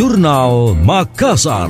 Jurnal Makassar.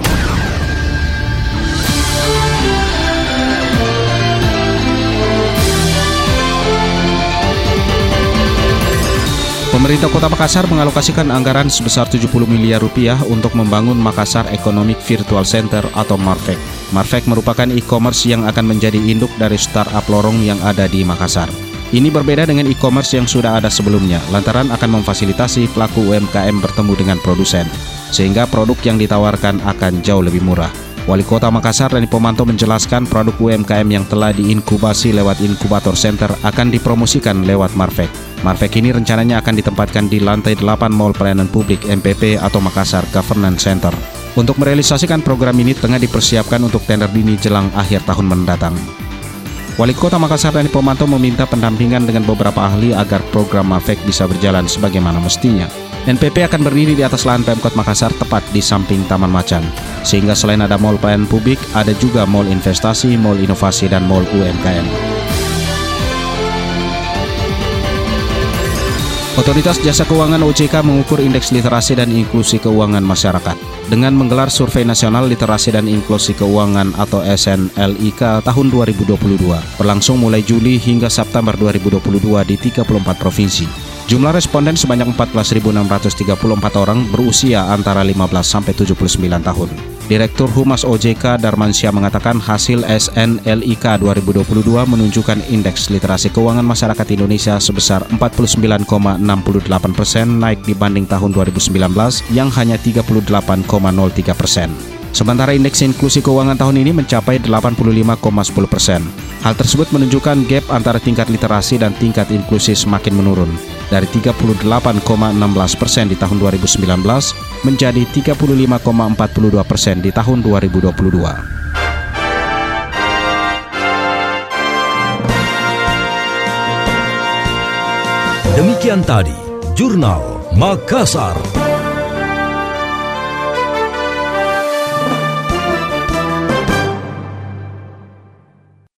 Pemerintah Kota Makassar mengalokasikan anggaran sebesar 70 miliar rupiah untuk membangun Makassar Economic Virtual Center atau Marvek. Marvek merupakan e-commerce yang akan menjadi induk dari startup lorong yang ada di Makassar. Ini berbeda dengan e-commerce yang sudah ada sebelumnya, lantaran akan memfasilitasi pelaku UMKM bertemu dengan produsen, sehingga produk yang ditawarkan akan jauh lebih murah. Wali Kota Makassar Rani Pomanto menjelaskan produk UMKM yang telah diinkubasi lewat inkubator center akan dipromosikan lewat Marvek. Marvek ini rencananya akan ditempatkan di lantai 8 Mall Pelayanan Publik MPP atau Makassar Governance Center. Untuk merealisasikan program ini tengah dipersiapkan untuk tender dini jelang akhir tahun mendatang. Wali Kota Makassar Rani Pomanto meminta pendampingan dengan beberapa ahli agar program Marvek bisa berjalan sebagaimana mestinya. NPP akan berdiri di atas lahan Pemkot Makassar tepat di samping Taman Macan. Sehingga selain ada mall pelayanan publik, ada juga mall investasi, mall inovasi, dan mall UMKM. Otoritas Jasa Keuangan OJK mengukur indeks literasi dan inklusi keuangan masyarakat. Dengan menggelar Survei Nasional Literasi dan Inklusi Keuangan atau SNLIK tahun 2022, berlangsung mulai Juli hingga September 2022 di 34 provinsi. Jumlah responden sebanyak 14.634 orang berusia antara 15 sampai 79 tahun. Direktur Humas OJK Darmansyah mengatakan hasil SNLIK 2022 menunjukkan indeks literasi keuangan masyarakat Indonesia sebesar 49,68 persen naik dibanding tahun 2019 yang hanya 38,03 persen. Sementara indeks inklusi keuangan tahun ini mencapai 85,10 persen. Hal tersebut menunjukkan gap antara tingkat literasi dan tingkat inklusi semakin menurun dari 38,16 persen di tahun 2019 menjadi 35,42 persen di tahun 2022. Demikian tadi, Jurnal Makassar.